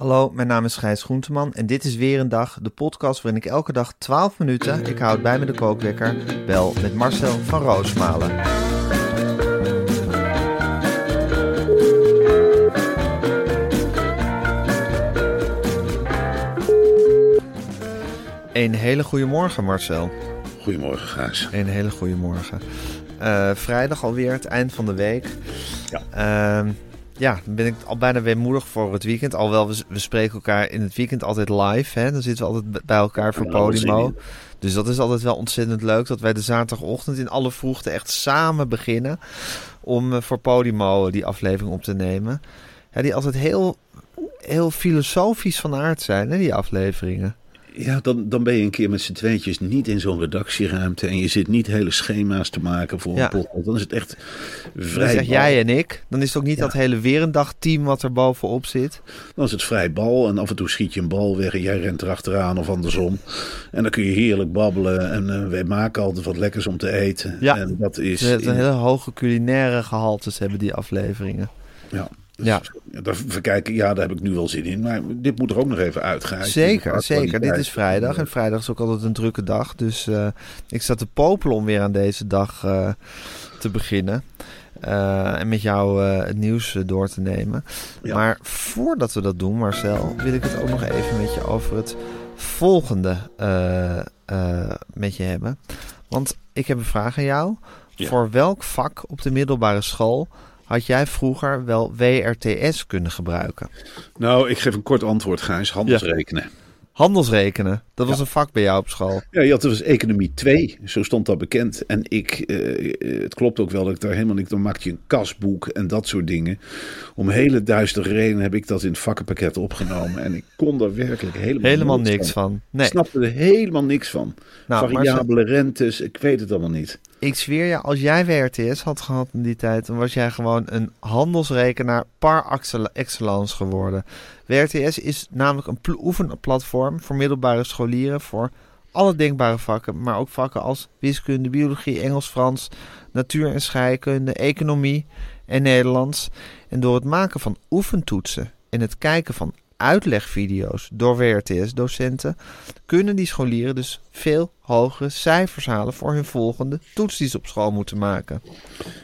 Hallo, mijn naam is Gijs Groenteman en dit is weer een dag, de podcast waarin ik elke dag 12 minuten, ik houd bij me de kookwekker, bel met Marcel van Roosmalen. Een hele goede morgen, Marcel. Goedemorgen, Gijs. Een hele goede morgen. Eh, vrijdag alweer, het eind van de week. Ja. Ehm, ja, dan ben ik al bijna weer moedig voor het weekend. Alhoewel, we, we spreken elkaar in het weekend altijd live. Hè? Dan zitten we altijd bij elkaar voor Podimo. Dus dat is altijd wel ontzettend leuk dat wij de zaterdagochtend in alle vroegte echt samen beginnen. Om eh, voor Podimo die aflevering op te nemen. Ja, die altijd heel, heel filosofisch van aard zijn, hè, die afleveringen. Ja, dan, dan ben je een keer met z'n tweetjes niet in zo'n redactieruimte en je zit niet hele schema's te maken voor Ja. een podcast. Dan is het echt Dan vrij zeg bal. jij en ik. Dan is het ook niet Ja. dat hele Weerendag-team wat er bovenop zit. Dan is het vrij bal en af en toe schiet je een bal weg en jij rent erachteraan of andersom. En dan kun je heerlijk babbelen en eh, wij maken altijd wat lekkers om te eten. Ja. En dat is... In- hele hoge culinaire gehaltes hebben die afleveringen. ja. Ja. Ja, daar verkijken, ja, daar heb ik nu wel zin in. Maar dit moet er ook nog even uitgaan. Zeker, zeker. Dit is vrijdag en vrijdag is ook altijd een drukke dag. Dus eh, ik sta te popelen om weer aan deze dag eh, te beginnen. Eh, en met jou het nieuws door te nemen. Ja. Maar voordat we dat doen, Marcel, wil ik het ook nog even met je over het volgende met je hebben. Want ik heb een vraag aan jou. Ja. Voor welk vak op de middelbare school had jij vroeger wel WRTS kunnen gebruiken? Nou, ik geef een kort antwoord, Gijs. Handelsrekenen. Handelsrekenen, dat was Ja. een vak bij jou op school. Ja, je had dus economie 2, zo stond dat bekend. En ik, eh, eh, het klopt ook wel dat ik daar helemaal niet, dan maakte je een kasboek en dat soort dingen. Om hele duistere redenen heb ik dat in het vakkenpakket opgenomen. En ik kon daar werkelijk helemaal, Helemaal niks van. van. Nee, Ik snapte er helemaal niks van. Nou, Variabele rentes, ik weet het allemaal niet. Ik zweer je, als jij WRTS had gehad in die tijd, dan was jij gewoon een handelsrekenaar par excel- excellence geworden. WRTS is namelijk een pl- oefenplatform voor middelbare scholieren voor alle denkbare vakken, maar ook vakken als wiskunde, biologie, Engels, Frans, natuur en scheikunde, economie en Nederlands. En door het maken van oefentoetsen en het kijken van uitlegvideo's door WRTS-docenten kunnen die scholieren dus veel hogere cijfers halen voor hun volgende toets die ze op school moeten maken.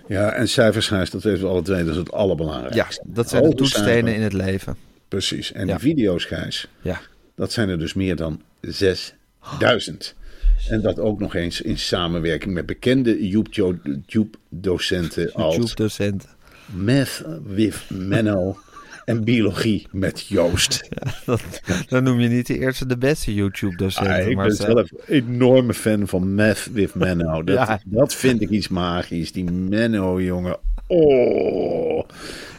Ja, en cijfers, dat weten we alle twee, dat is het Ja, allerbelangrijkste. dat zijn de toetsstenen in het leven. Precies. En Ja. die video's, Gijs, Ja. Dat zijn er dus meer dan 6000. En dat ook nog eens in samenwerking met bekende YouTube- YouTube-docenten als YouTube-docenten. Math with Menno en Biologie met Joost. Dat, dan noem je niet de eerste de beste Ah, YouTube-docenten. ik ben zelf een enorme fan van Math with Menno. Dat, Ja. dat vind ik iets magisch. Die Menno, jongen. Oh.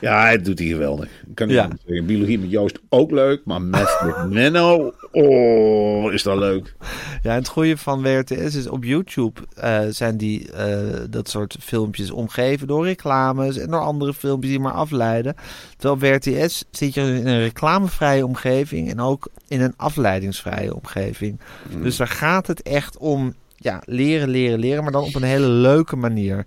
Ja, hij doet hij geweldig. Kan Ja. zeggen. Biologie met Joost ook leuk. Maar Math with Menno. Oh, is dat leuk. Ja, en het goede van WRTS is op YouTube eh, zijn die eh, dat soort filmpjes omgeven door reclames en door andere filmpjes die maar afleiden. Terwijl op WRTS zit je in een reclamevrije omgeving en ook in een afleidingsvrije omgeving. Dus daar gaat het echt om ja, leren, leren, leren, maar dan op een hele leuke manier.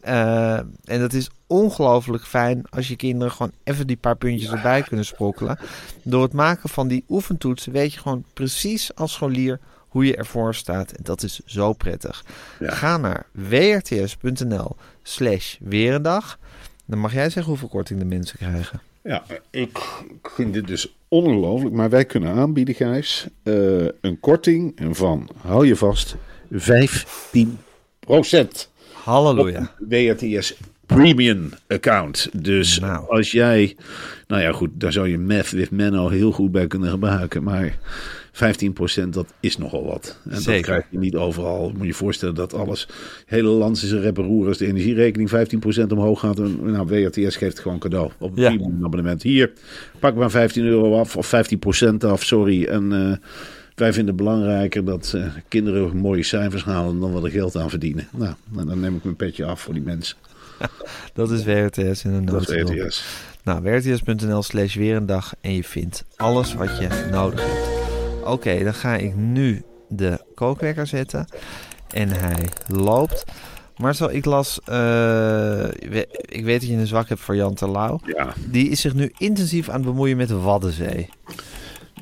Eh, en dat is ongelooflijk fijn als je kinderen gewoon even die paar puntjes erbij kunnen sprokkelen. Door het maken van die oefentoetsen weet je gewoon precies als scholier hoe je ervoor staat. En dat is zo prettig. Ja. Ga naar wrts.nl slash weerendag. Dan mag jij zeggen hoeveel korting de mensen krijgen. Ja, ik vind dit dus ongelooflijk. Maar wij kunnen aanbieden, Gijs, eh, een korting van, hou je vast, 15 procent. Halleluja. WRTS Premium account. Dus Nou. als jij, nou ja goed, daar zou je Meth with Menno heel goed bij kunnen gebruiken. Maar 15% dat is nogal wat. En dat Zeker. krijg je niet overal. Moet je je voorstellen dat alles, hele land is een reparoer als de energierekening 15% omhoog gaat. En, nou, WRTS geeft het gewoon cadeau op een Ja. premium abonnement. Hier, pak maar 15 euro af of 15% af, sorry. En eh, wij vinden het belangrijker dat eh, kinderen mooie cijfers halen dan wat er geld aan verdienen. Nou, nou, dan neem ik mijn petje af voor die mensen. Dat is WRTS in een Dat is. WRTS. Nou, WRTS.nl slash weer een dag en je vindt alles wat je nodig hebt. Oké, dan ga ik nu de kookwekker zetten. En hij loopt. Maar zo, ik las... eh, ik weet dat je een zwak hebt voor Jan Terlouw. Ja, Die is zich nu intensief aan het bemoeien met de Waddenzee.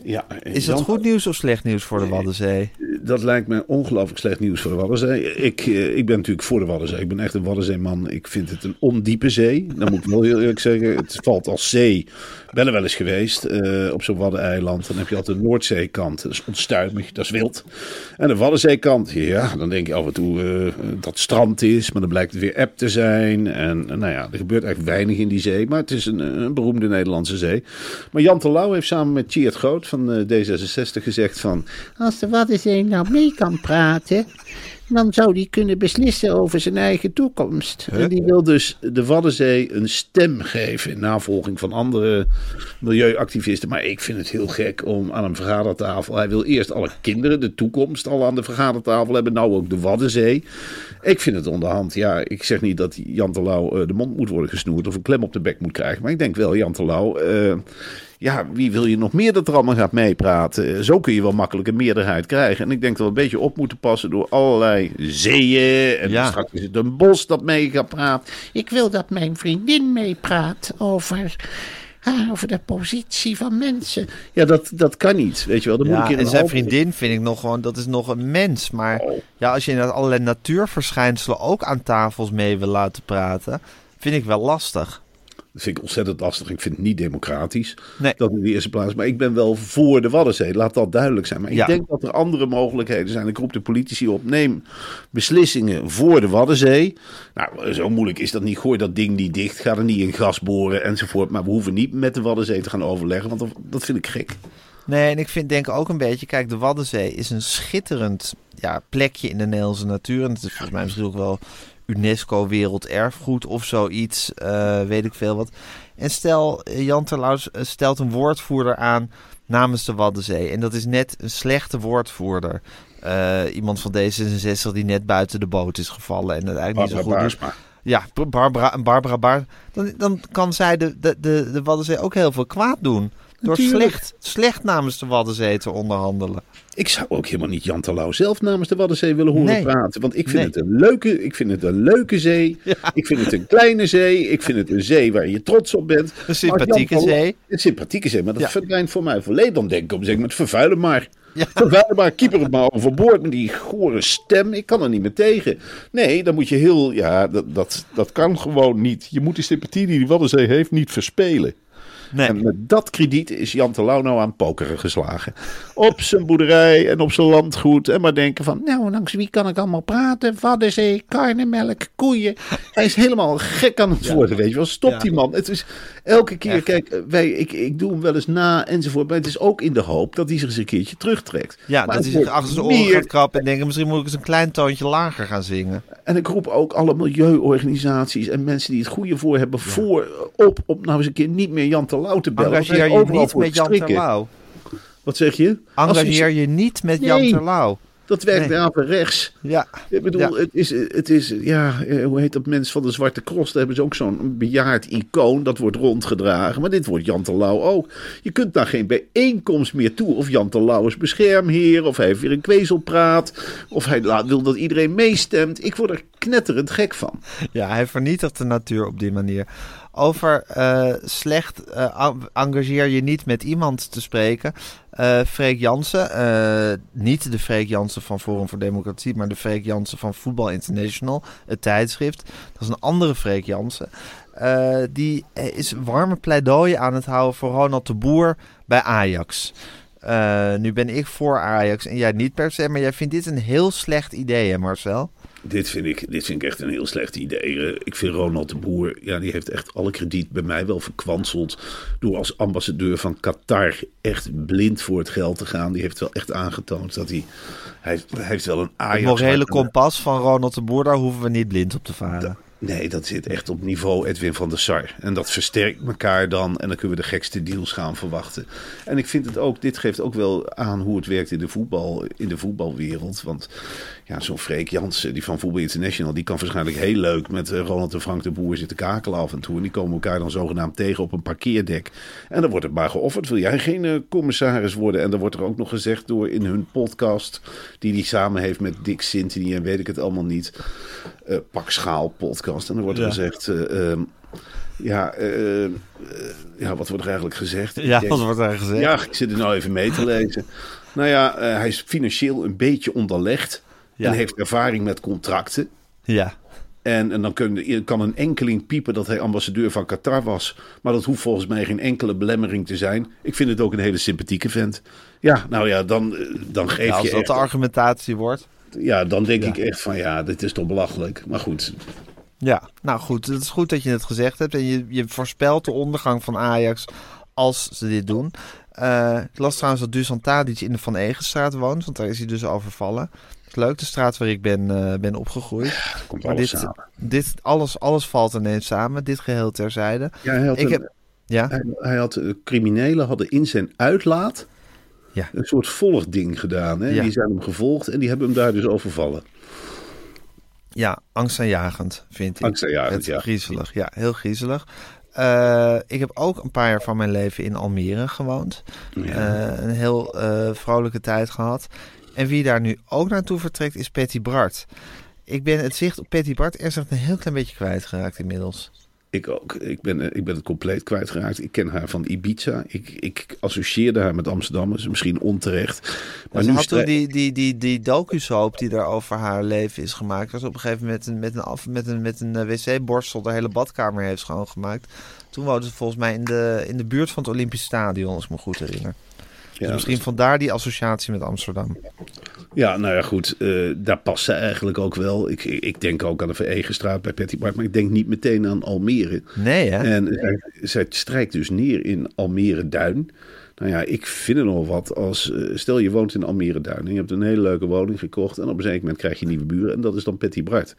Ja. Is dat goed nieuws of slecht nieuws voor de Waddenzee? Dat lijkt me ongelooflijk slecht nieuws voor de Waddenzee. Ik, eh, ik ben natuurlijk voor de Waddenzee. Ik ben echt een Waddenzeeman. Ik vind het een ondiepe zee. Dan moet ik wel heel eerlijk zeggen. Het valt als zee. Ik ben er wel eens geweest eh, op zo'n Waddeneiland. Dan heb je altijd de Noordzeekant. Dat is onstuimig, dat is wild. En de Waddenzeekant, ja, dan denk je af en toe eh, dat strand is. Maar dan blijkt het weer app te zijn. En nou ja, er gebeurt echt weinig in die zee. Maar het is een, beroemde Nederlandse zee. Maar Jan Terlouw heeft samen met Tjeerd Groot van eh, D66 gezegd van... Als de Waddenzee nou mee kan praten, dan zou die kunnen beslissen over zijn eigen toekomst. En die wil dus de Waddenzee een stem geven in navolging van andere milieuactivisten. Maar ik vind het heel gek om aan een vergadertafel. Hij wil eerst alle kinderen, de toekomst, al aan de vergadertafel hebben. Nou ook de Waddenzee. Ik vind het onderhand. Ja, ik zeg niet dat Jan Terlouw eh, de mond moet worden gesnoerd of een klem op de bek moet krijgen. Maar ik denk wel, Jan Terlouw. Ja, wie wil je nog meer dat er allemaal gaat meepraten? Eh, Zo kun je wel makkelijk een meerderheid krijgen. En ik denk dat we een beetje op moeten passen door allerlei zeeën. En Ja. straks is het een bos dat mee gaat praten. Ik wil dat mijn vriendin meepraat over, ah, over de positie van mensen. Ja, dat, dat kan niet. Weet je wel, dan moet ik en zijn vriendin vind ik nog gewoon, dat is nog een mens. Maar Oh. ja, als je inderdaad allerlei natuurverschijnselen ook aan tafels mee wil laten praten, vind ik wel lastig. Dat vind ik ontzettend lastig. Ik vind het niet democratisch. Nee. Dat in de eerste plaats. Maar ik ben wel voor de Waddenzee. Laat dat duidelijk zijn. Maar ik Ja. denk dat er andere mogelijkheden zijn. Ik roep de politici op. Neem beslissingen voor de Waddenzee. Nou, zo moeilijk is dat niet. Gooi dat ding niet dicht. Ga er niet in gas boren enzovoort. Maar we hoeven niet met de Waddenzee te gaan overleggen. Want dat, vind ik gek. Nee, en ik vind denk ook een beetje, kijk, de Waddenzee is een schitterend ja, plekje in de Nederlandse natuur. En het is volgens mij misschien ook wel UNESCO Werelderfgoed of zoiets, eh, weet ik veel wat. En stel, eh, Jan Terlouw eh, stelt een woordvoerder aan namens de Waddenzee. En dat is net een slechte woordvoerder. Iemand van D66 die net buiten de boot is gevallen en het eigenlijk niet zo goed doet. Baarsma. Ja, Barbara, Barbara. Dan, dan kan zij de, de, de, de Waddenzee ook heel veel kwaad doen. Door Natuurlijk. slecht, slecht namens de Waddenzee te onderhandelen. Ik zou ook helemaal niet Jan Terlouw zelf namens de Waddenzee willen horen Nee. praten. Want ik vind, Nee. het een leuke, ik vind het een leuke zee. Ik vind het een kleine zee. Ik vind het een zee waar je trots op bent. Maar Jan sympathieke Terlouw- zee. Een sympathieke zee, maar dat Ja. verdwijnt voor mij volledig. Dan denk ik een gegeven moment, vervuilen maar. Ja. Vervuilen maar, keeper het maar overboord met die gore stem. Ik kan er niet meer tegen. Nee, dan moet je heel, ja, dat, dat, dat kan gewoon niet. Je moet de sympathie die die Waddenzee heeft niet verspelen. Nee. En met dat krediet is Jan nou aan pokeren geslagen. Op zijn boerderij en op zijn landgoed. En maar denken van, Nou, langs wie kan ik allemaal praten? Waddenzee, karnemelk, koeien. hij is helemaal gek aan het worden, weet je wel. Stop Ja. die man. Het is elke keer, Echt. kijk, eh, wij, ik, ik doe hem wel eens na enzovoort. Maar het is ook in de hoop dat hij zich eens een keertje terugtrekt. Ja, Maar dat hij zich achter zijn oren meer- gaat krappen en denken... misschien moet ik eens een klein toontje lager gaan zingen. En ik roep ook alle milieuorganisaties en mensen die het goede voor hebben voor op, op nou eens een keer niet meer Jan Terlouw te bellen. Engageer je niet met Jan. Terlouw. Wat zeg je? Engageer je niet met Jan Nee. Terlouw. Dat werkt Nee. averechts. Ja. Ik bedoel, Ja. het, is, het is, ja, eh, hoe heet dat mens van de Zwarte Cross? Daar hebben ze ook zo'n bejaard icoon, dat wordt rondgedragen. Maar dit wordt Jan Terlouw ook. Je kunt daar geen bijeenkomst meer toe. Of Jan Terlouw is beschermheer, of hij heeft weer een kwezelpraat. Of hij laat, wil dat iedereen meestemt. Ik word er knetterend gek van. Ja, hij vernietigt de natuur op die manier. Over eh, slecht eh, engageer je niet met iemand te spreken. Uh, Freek Jansen, niet de Freek Jansen van Forum voor Democratie, maar de Freek Jansen van Voetbal International, het tijdschrift. Dat is een andere Freek Jansen. die is warme pleidooien aan het houden voor Ronald de Boer bij Ajax. nu ben ik voor Ajax en jij niet per se, maar jij vindt dit een heel slecht idee, hè Marcel? Dit vind, ik, dit vind ik echt een heel slecht idee. Eh, ik vind Ronald de Boer, ja, die heeft echt alle krediet bij mij wel verkwanseld. Door als ambassadeur van Qatar echt blind voor het geld te gaan. Die heeft wel echt aangetoond dat hij. Hij, hij heeft wel een Ajax. Het morele kompas van Ronald de Boer, daar hoeven we niet blind op te varen. Nee, dat zit echt op niveau Edwin van der Sar. En dat versterkt elkaar dan. En dan kunnen we de gekste deals gaan verwachten. En ik vind het ook, dit geeft ook wel aan hoe het werkt in de, voetbal, in de voetbalwereld. Want ja, zo'n Freek Jansen, die van Voetbal International, die kan waarschijnlijk heel leuk met eh, Ronald en Frank de Boer zitten kakelen af en toe. En die komen elkaar dan zogenaamd tegen op een parkeerdek. En dan wordt het maar geofferd. Wil jij geen uh, commissaris worden? En dan wordt er ook nog gezegd door in hun podcast, die die samen heeft met Dick Sintony en weet ik het allemaal niet. Uh, Pak Schaal podcast. En dan wordt er gezegd. Ehm, ja, ja, wat wordt er eigenlijk gezegd? Ja, wat wordt er gezegd? Ja, ik zit er nou even mee te lezen. Nou ja, hij is financieel een beetje onderlegd. En heeft ervaring met contracten. Ja. En, en dan kun, kan een enkeling piepen dat hij ambassadeur van Qatar was. Maar dat hoeft volgens mij geen enkele belemmering te zijn. Ik vind het ook een hele sympathieke vent. Ja, nou ja, dan, eh, dan geef ja, als je. Als dat de argumentatie wordt. Ja, dan denk ik echt van ja, dit is toch belachelijk. Maar goed. Ja, nou goed. Het is goed dat je het gezegd hebt. En je, je voorspelt de ondergang van Ajax als ze dit doen. Uh, ik las trouwens dat Dusan Tadic in de Van Egenstraat woont. Want daar is hij dus overvallen leuk, de straat waar ik ben, uh, ben opgegroeid. Komt maar alles dit, samen. dit alles, alles valt ineens samen, dit geheel terzijde. Ja, hij had, ik een, heb, ja? Hij, hij, had uh, criminelen hadden in zijn uitlaat ja. een soort volgding gedaan. Hè? Ja. Die zijn hem gevolgd en die hebben hem daar dus overvallen. Ja, angstaanjagend vind ik. Angstaanjagend, ja. Griezelig, ja, heel griezelig. Uh, ik heb ook een paar jaar van mijn leven in Almere gewoond. Ja. Uh, een heel uh, vrolijke tijd gehad. En wie daar nu ook naartoe vertrekt is Patty Bart. Ik ben het zicht op Patty Bart eerst een heel klein beetje kwijtgeraakt inmiddels. Ik ook. Ik ben, ik ben het compleet kwijtgeraakt. Ik ken haar van Ibiza. Ik, ik associeerde haar met Amsterdam. Dat is misschien onterecht. Maar nu had toen die, die, die, die docu-soap die daar over haar leven is gemaakt. Was op een gegeven moment met een, met een, met een, met een wc-borstel de hele badkamer heeft schoongemaakt. Toen woonde ze volgens mij in de, in de buurt van het Olympisch Stadion, als ik me goed herinner. Ja, dus misschien vandaar die associatie met Amsterdam. Ja, nou ja, goed. Uh, daar past ze eigenlijk ook wel. Ik, ik denk ook aan de Veregenstraat bij Patty Bart, maar ik denk niet meteen aan Almere. Nee, hè? En zij, zij strijkt dus neer in Almere Duin. Nou ja, ik vind er nog wat als... Uh, stel, je woont in Almere Duin en je hebt een hele leuke woning gekocht... en op een zeker moment krijg je nieuwe buren en dat is dan Patty Bart.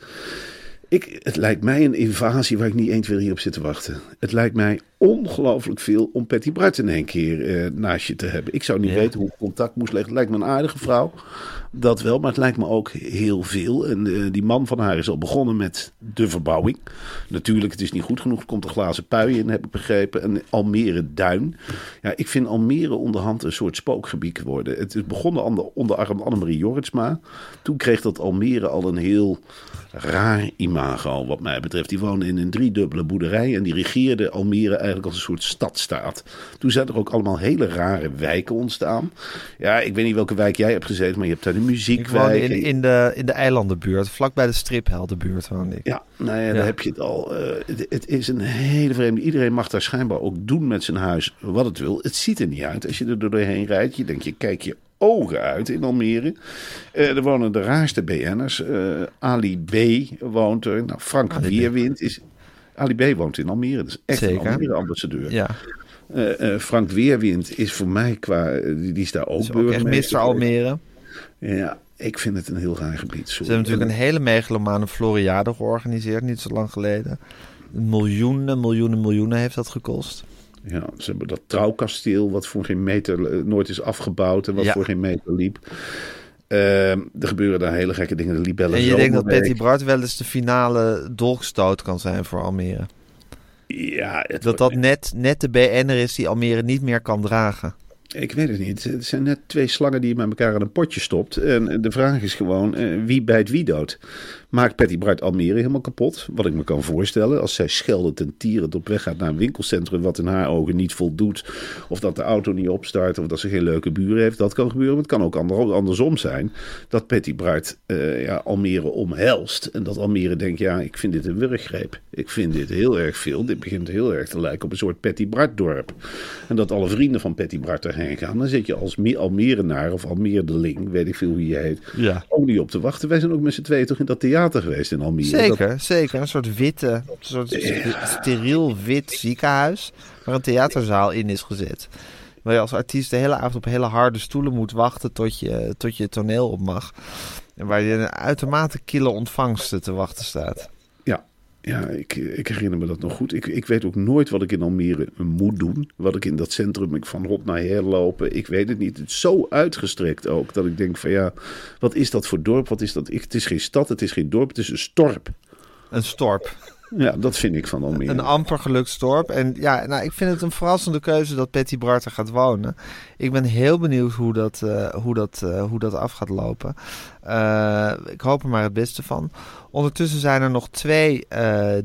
Ik, het lijkt mij een invasie waar ik niet 1, 2, 3 op zit te wachten. Het lijkt mij ongelooflijk veel om Patty Bart in één keer eh, naast je te hebben. Ik zou niet ja. weten hoe ik contact moest leggen. Het lijkt me een aardige vrouw. Dat wel, maar het lijkt me ook heel veel. En uh, die man van haar is al begonnen met de verbouwing. Natuurlijk, het is niet goed genoeg. Er komt een glazen pui in, heb ik begrepen. En Almere Duin. Ja, ik vind Almere onderhand een soort spookgebied worden. Het is begonnen onder, onder Annemarie Jorritsma. Toen kreeg dat Almere al een heel raar imago, wat mij betreft. Die woonde in een driedubbele boerderij en die regeerde Almere eigenlijk als een soort stadstaat. Toen zijn er ook allemaal hele rare wijken ontstaan. Ja, ik weet niet welke wijk jij hebt gezeten, maar je hebt daar de muziekwijk. Ik in, in, de, in de eilandenbuurt, vlakbij de stripheldenbuurt woonde ik. Ja, nou ja, ja. daar heb je het al. Uh, het, het, is een hele vreemde... Iedereen mag daar schijnbaar ook doen met zijn huis wat het wil. Het ziet er niet uit als je er doorheen rijdt. Je denkt, je kijk je ogen uit in Almere. Uh, er wonen de raarste BN'ers. Uh, Ali B. woont er. Nou, Frank Ali Weerwind is... Ali B. woont in Almere. Dat is echt Zeker. een Almere-ambassadeur. Ja. Uh, Frank Weerwind is voor mij qua... die, die is daar ook is burgemeester. Almere. Ja, ik vind het een heel raar gebied. Sorry. Ze hebben natuurlijk een hele megalomane Floriade georganiseerd, niet zo lang geleden. Miljoenen, miljoenen, miljoenen heeft dat gekost. Ja, ze hebben dat trouwkasteel, wat voor geen meter nooit is afgebouwd en wat ja. voor geen meter liep. Uh, er gebeuren daar hele gekke dingen. De libellen en je denkt dat Betty Bart wel eens de finale dolkstoot kan zijn voor Almere? Ja. Het dat dat net, net de BN'er is die Almere niet meer kan dragen. Ik weet het niet. Het zijn net twee slangen die je met elkaar in een potje stopt. En de vraag is gewoon, uh, wie bijt wie dood? Maakt Patty Bart Almere helemaal kapot. Wat ik me kan voorstellen. Als zij scheldend en tierend op weg gaat naar een winkelcentrum. wat in haar ogen niet voldoet. of dat de auto niet opstart. of dat ze geen leuke buren heeft. Dat kan gebeuren. Maar het kan ook ander- andersom zijn. Dat Patty Bart eh, ja, Almere omhelst. En dat Almere denkt: ja, ik vind dit een wurggreep. Ik vind dit heel erg veel. Dit begint heel erg te lijken op een soort Patty Bart-dorp. En dat alle vrienden van Patty Bart erheen gaan. Dan zit je als Me- Almerenaar of Almeerdeling, weet ik veel hoe je heet. Ja. Ook niet op te wachten. Wij zijn ook met z'n tweeën toch in dat theater geweest in Almere. Dat- Zeker, zeker. Een soort witte, een soort steriel wit ziekenhuis waar een theaterzaal in is gezet. Waar je als artiest de hele avond op hele harde stoelen moet wachten tot je, tot je toneel op mag. En waar je een uitermate kille ontvangst te wachten staat. Ja, ik, ik herinner me dat nog goed. Ik, ik weet ook nooit wat ik in Almere moet doen. Wat ik in dat centrum ik van hot naar her lopen. Ik weet het niet. Het is zo uitgestrekt ook. Dat ik denk van ja, wat is dat voor dorp? Wat is dat? Ik, het is geen stad, het is geen dorp, het is een storp. Een storp. Ja, dat vind ik van Almere. Een amper gelukt storp. En ja, nou, ik vind het een verrassende keuze dat Patty Bart er gaat wonen. Ik ben heel benieuwd hoe dat, eh, hoe dat, eh, hoe dat af gaat lopen. Eh, ik hoop er maar het beste van. Ondertussen zijn er nog twee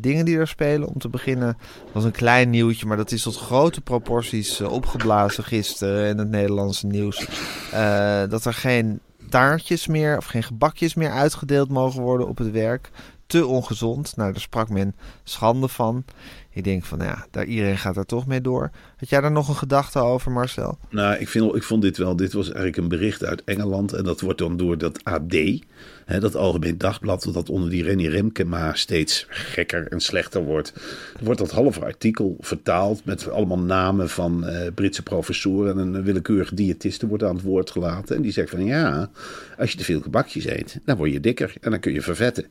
dingen die er spelen. Om te beginnen was een klein nieuwtje, maar dat is tot grote proporties opgeblazen gisteren in het Nederlandse nieuws. Dat er geen taartjes meer of geen gebakjes meer uitgedeeld mogen worden op het werk. Te ongezond. Nou, daar sprak men schande van. Ik denk van, nou ja, daar, iedereen gaat er toch mee door. Had jij daar nog een gedachte over, Marcel? Nou, ik, vind, ik vond dit wel. Dit was eigenlijk een bericht uit Engeland. En dat wordt dan door dat AD, hè, dat Algemeen Dagblad, dat onder die Rennie Remkema steeds gekker en slechter wordt. Wordt dat halve artikel vertaald met allemaal namen van eh, Britse professoren. En een willekeurige diëtiste wordt aan het woord gelaten. En die zegt van ja, als je te veel gebakjes eet, dan word je dikker en dan kun je vervetten.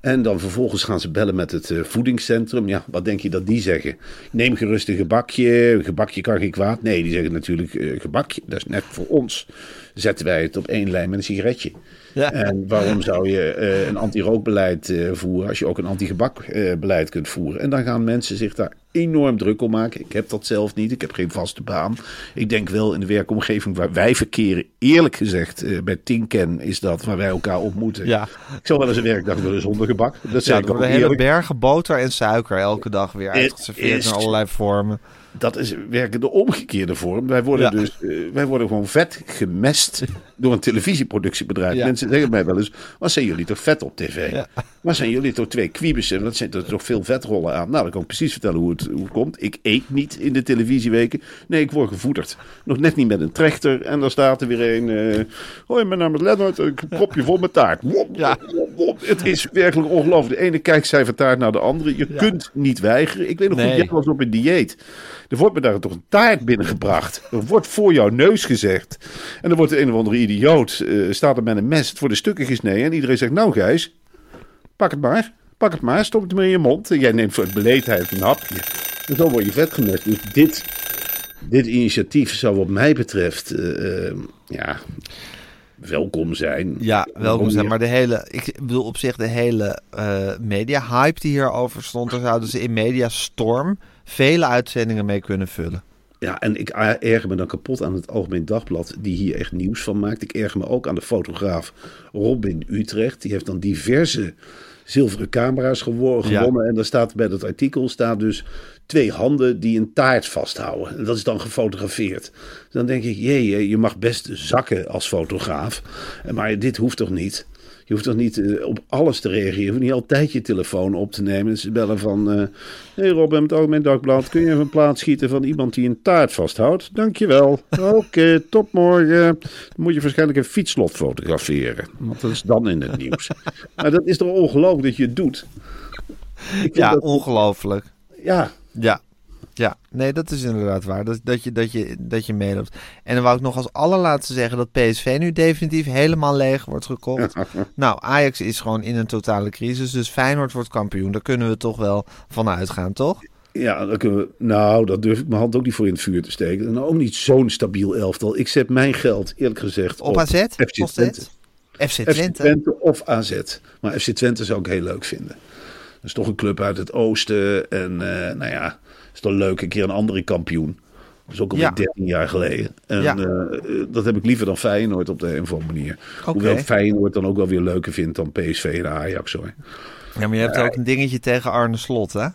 En dan vervolgens gaan ze bellen met het eh, voedingscentrum. Ja, wat denk je dat die zeggen? Neem gerust een gebakje. Een gebakje kan geen kwaad. Nee, die zeggen natuurlijk eh, gebakje. Dat is net voor ons. Zetten wij het op één lijn met een sigaretje. Ja. En waarom zou je eh, een anti-rookbeleid voeren als je ook een anti-gebakbeleid kunt voeren? En dan gaan mensen zich daar enorm druk om maken. Ik heb dat zelf niet. Ik heb geen vaste baan. Ik denk wel in de werkomgeving waar wij verkeren, eerlijk gezegd, eh, bij Tinken is dat waar wij elkaar ontmoeten. Ja. Ik zou wel eens een werkdag willen zonder gebak. Dat Ja, er ook worden hele eerlijk. bergen boter en suiker elke dag weer uitgeserveerd is- in allerlei vormen. Dat is werken de omgekeerde vorm. Wij worden Ja. dus eh, wij worden gewoon vet gemest door een televisieproductiebedrijf. Ja. Mensen zeggen mij wel eens: wat zijn jullie toch vet op tv? Ja. Wat zijn jullie toch twee kwiebussen? Dat zijn er toch veel vetrollen aan? Nou, dan kan ik precies vertellen hoe het, hoe het komt. Ik eet niet in de televisieweken. Nee, ik word gevoederd. Nog net niet met een trechter. En dan staat er weer een. eh hoi, mijn naam is Lennart. Een kopje vol met taart. Wop, Ja. wop, wop. Het is werkelijk ongelooflijk. De ene kijkcijfertaart naar de andere. Je kunt niet weigeren. Ik weet nog Nee. goed, jij was op een dieet. Er wordt me daar toch een taart binnengebracht. Er wordt voor jouw neus gezegd. En dan wordt de een of andere idioot, eh, staat er met een mes, het voor de stukken gesneden. En iedereen zegt, nou Gijs, pak het maar. Pak het maar, stop het maar in je mond. En jij neemt voor het beleedheid een hapje. En zo word je vet gemest. Dus dit, dit initiatief zou wat mij betreft, eh, eh, ja, welkom zijn. Ja, welkom zijn. Maar de hele, ik bedoel op zich de hele eh media-hype die hierover stond, daar zouden ze in Mediastorm vele uitzendingen mee kunnen vullen. Ja, en ik erger me dan kapot aan het Algemeen Dagblad, die hier echt nieuws van maakt. Ik erger me ook aan de fotograaf Robin Utrecht. Die heeft dan diverse zilveren camera's gewo- Ja. gewonnen. En daar staat bij dat artikel staat dus twee handen die een taart vasthouden. En dat is dan gefotografeerd. Dan denk ik, jee, je mag best zakken als fotograaf. Maar dit hoeft toch niet? Je hoeft toch niet eh, op alles te reageren. Je hoeft niet altijd je telefoon op te nemen. En ze bellen van... Hé hey Rob, met het Algemeen Dagblad... kun je even een plaats schieten van iemand die een taart vasthoudt? Dankjewel. Oké, tot morgen. Dan moet je waarschijnlijk een fietslot fotograferen. Want dat is dan in het nieuws. maar dat is toch ongelooflijk dat je het doet? Ik Ja, dat- ongelooflijk. ja, Ja. Ja, nee, dat is inderdaad waar. Dat, dat, je, dat, je, dat je meeloopt. En dan wou ik nog als allerlaatste zeggen dat PSV nu definitief helemaal leeg wordt gekocht. nou, Ajax is gewoon in een totale crisis. Dus Feyenoord wordt kampioen. Daar kunnen we toch wel van uitgaan, toch? Ja, dan kunnen we, nou, dat durf ik mijn hand ook niet voor in het vuur te steken. En ook niet zo'n stabiel elftal. Ik zet mijn geld, eerlijk gezegd, Op AZ? FC Twente. FC FC Twente. Twente of AZ. Maar FC Twente zou ik heel leuk vinden. Is toch een club uit het oosten. En eh, nou ja, is toch leuk een keer een andere kampioen. Dat is ook alweer Ja. 13 jaar geleden. En Ja. eh, dat heb ik liever dan Feyenoord op de een of andere manier. Oké. Hoewel Feyenoord dan ook wel weer leuker vindt dan PSV en Ajax hoor. Ja, maar je hebt ook een dingetje tegen Arne Slot, hè?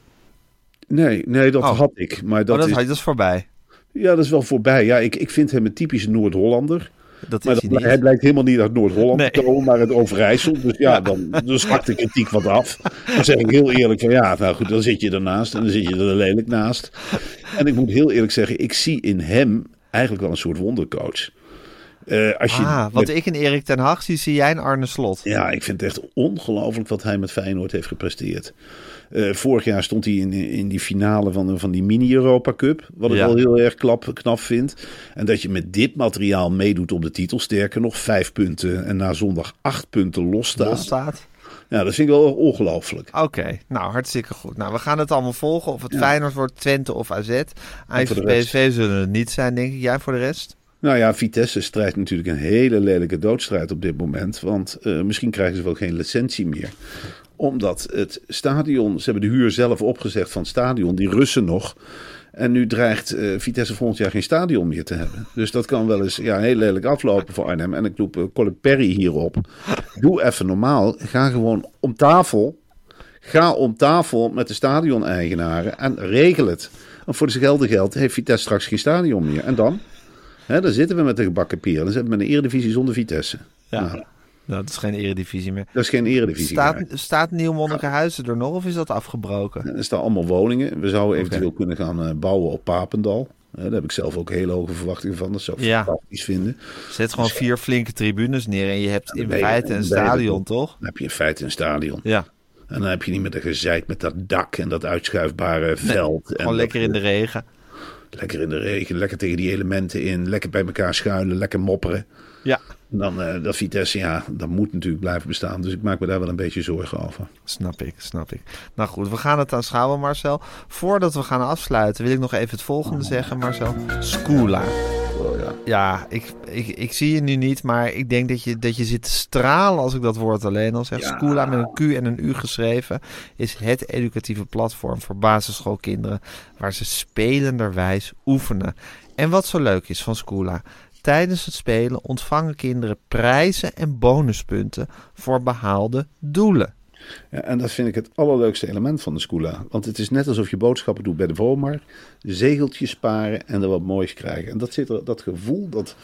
Nee, nee, dat Oh. had ik. Maar Dat, dat, oh, dat, is, dat is voorbij. ja, dat is wel voorbij. Ja, ik, ik vind hem een typische Noord-Hollander. Dat Maar is dat, hij niet. hij blijkt helemaal niet uit Noord-Holland Nee. te komen, maar uit Overijssel. Dus ja, dan, zwakt de kritiek wat af. Dan zeg ik heel eerlijk van ja, nou goed, dan zit je ernaast en dan zit je er lelijk naast. En ik moet heel eerlijk zeggen, ik zie in hem eigenlijk wel een soort wondercoach. Eh, als je Ah, wat met- ik in Erik ten Hag zie, zie jij in Arne Slot. ja, ik vind het echt ongelooflijk wat hij met Feyenoord heeft gepresteerd. Eh, vorig jaar stond hij in, in die finale van, van die mini-Europa Cup. Wat ik Ja. wel heel erg klap, knap vind. En dat je met dit materiaal meedoet om de titel. Sterker nog, vijf punten. En na zondag acht punten losstaat. Los staat. Ja, dat vind ik wel ongelooflijk. Oké, nou hartstikke goed. Nou, we gaan het allemaal volgen. Of het Ja. Feyenoord wordt, Twente of AZ. Ajax. PSV zullen het niet zijn, denk ik. Jij voor de rest? Nou ja, Vitesse strijdt natuurlijk een hele lelijke doodstrijd op dit moment. Want eh, misschien krijgen ze wel geen licentie meer. Omdat het stadion, ze hebben de huur zelf opgezegd van het stadion, die Russen nog. En nu dreigt eh, Vitesse volgend jaar geen stadion meer te hebben. Dus dat kan wel eens ja, heel lelijk aflopen voor Arnhem. En ik roep eh, Colin Perry hierop. Doe even normaal. Ga gewoon om tafel. Ga om tafel met de stadion-eigenaren en regel het. Want voor de gelden geld heeft Vitesse straks geen stadion meer. En dan? Hè, dan zitten we met de gebakken pier. Dan zitten we met een eredivisie zonder Vitesse. Ja. Nou, dat is geen eredivisie meer. dat is geen eredivisie Staat, meer. staat Nieuw Monnikenhuizen er nog of is dat afgebroken? Er staan allemaal woningen. We zouden eventueel kunnen gaan eh, bouwen op Papendal. Daar heb ik zelf ook hele hoge verwachtingen van. Dat zou ik Ja. fantastisch vinden. Zet gewoon vier flinke tribunes neer en je hebt in feite een stadion, toch. toch? Dan heb je in feite een stadion. Ja, En dan heb je niet meer dat gezeik met dat dak en dat uitschuifbare veld. en gewoon dat- lekker in de regen. Lekker in de regen, lekker tegen die elementen in. Lekker bij elkaar schuilen, lekker mopperen. Ja, Dan eh, dat Vitesse, ja, dat moet natuurlijk blijven bestaan. Dus ik maak me daar wel een beetje zorgen over. snap ik, snap ik. Nou goed, we gaan het aanschouwen, Marcel. Voordat we gaan afsluiten, wil ik nog even het volgende zeggen, Marcel. Scula. Oh, ja. Ja, ik, ik, ik zie je nu niet, maar ik denk dat je, dat je zit te stralen als ik dat woord alleen al zeg. Ja. Scula met een Q en een U geschreven is het educatieve platform voor basisschoolkinderen waar ze spelenderwijs oefenen. En wat zo leuk is van Scula, tijdens het spelen ontvangen kinderen prijzen en bonuspunten voor behaalde doelen. Ja, en dat vind ik het allerleukste element van de Scula. Want het is net alsof je boodschappen doet bij de Volmar. Zegeltjes sparen en er wat moois krijgen. En dat, zit er, dat gevoel, dat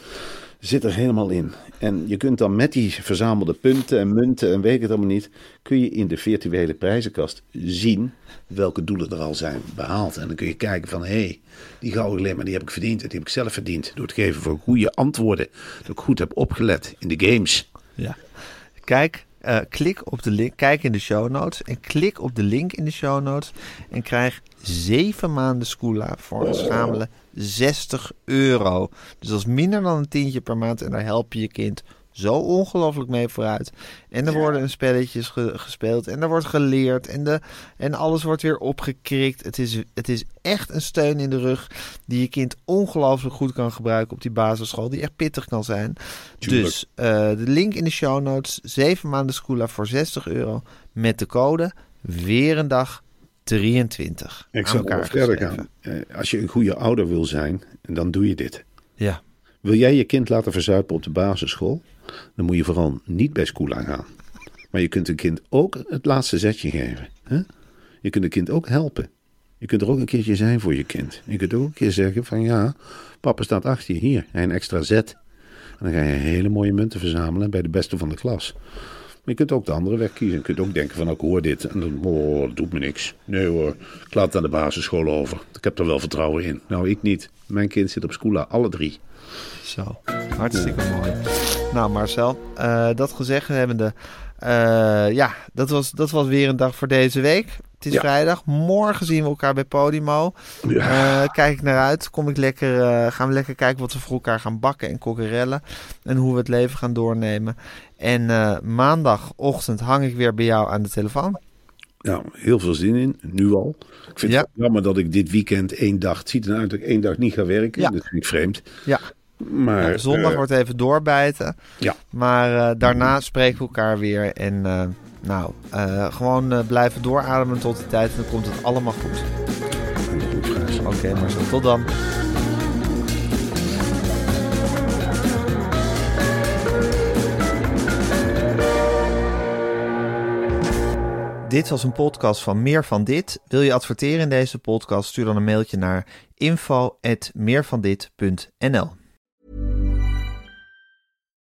zit er helemaal in. En je kunt dan met die verzamelde punten en munten en weet ik het allemaal niet... kun je in de virtuele prijzenkast zien welke doelen er al zijn behaald. En dan kun je kijken van, hé, hey, die gouden glimmer die heb ik verdiend. En die heb ik zelf verdiend door het geven van goede antwoorden. Dat ik goed heb opgelet in de games. Ja. Kijk, eh, klik op de link, kijk in de show notes en klik op de link in de show notes en krijg zeven maanden Scula voor een schamele 60 euro. Dus dat is minder dan een tientje per maand en daar help je je kind zo ongelooflijk mee vooruit. En er worden een spelletjes ge- gespeeld en er wordt geleerd en, de, en alles wordt weer opgekrikt. Het is, het is echt een steun in de rug die je kind ongelooflijk goed kan gebruiken op die basisschool, die echt pittig kan zijn. Tuurlijk. Dus eh, de link in de show notes, 7 maanden Scula voor 60 euro met de code weer een dag 23. Ik zou elkaar verder. Eh, als je een goede ouder wil zijn, dan doe je dit. Ja, Wil jij je kind laten verzuipen op de basisschool? Dan moet je vooral niet bij school gaan. Maar je kunt een kind ook het laatste zetje geven. Hè? Je kunt een kind ook helpen. Je kunt er ook een keertje zijn voor je kind. Je kunt ook een keer zeggen van ja, papa staat achter je hier. Een extra zet. En dan ga je hele mooie munten verzamelen bij de beste van de klas. Maar je kunt ook de andere weg kiezen. Je kunt ook denken van ik hoor dit en dan oh, dat doet me niks. Nee hoor, ik laat het aan de basisschool over. Ik heb er wel vertrouwen in. Nou, ik niet. Mijn kind zit op school, alle drie. zo. Hartstikke mooi. Nou Marcel, eh, dat gezegd hebbende, eh, ja, dat was, dat was weer een dag voor deze week. Het is Ja. vrijdag. Morgen zien we elkaar bij Podimo. Ja. Eh, kijk ik naar uit. Kom ik lekker, gaan we lekker kijken wat we voor elkaar gaan bakken en kokkerellen. En hoe we het leven gaan doornemen. En maandagochtend hang ik weer bij jou aan de telefoon. Nou, heel veel zin in, nu al. Ik vind Ja. het jammer dat ik dit weekend één dag... Het ziet eruit dat ik één dag niet ga werken. Ja. Dat vind ik vreemd. Ja, maar, zondag eh, wordt even doorbijten. Ja. Maar eh, daarna spreken we elkaar weer. En eh, nou, gewoon blijven doorademen tot die tijd. En dan komt het allemaal goed. Oké, maar. Tot dan. Dit was een podcast van Meer van Dit. Wil je adverteren in deze podcast? Stuur dan een mailtje naar info.meervandit.nl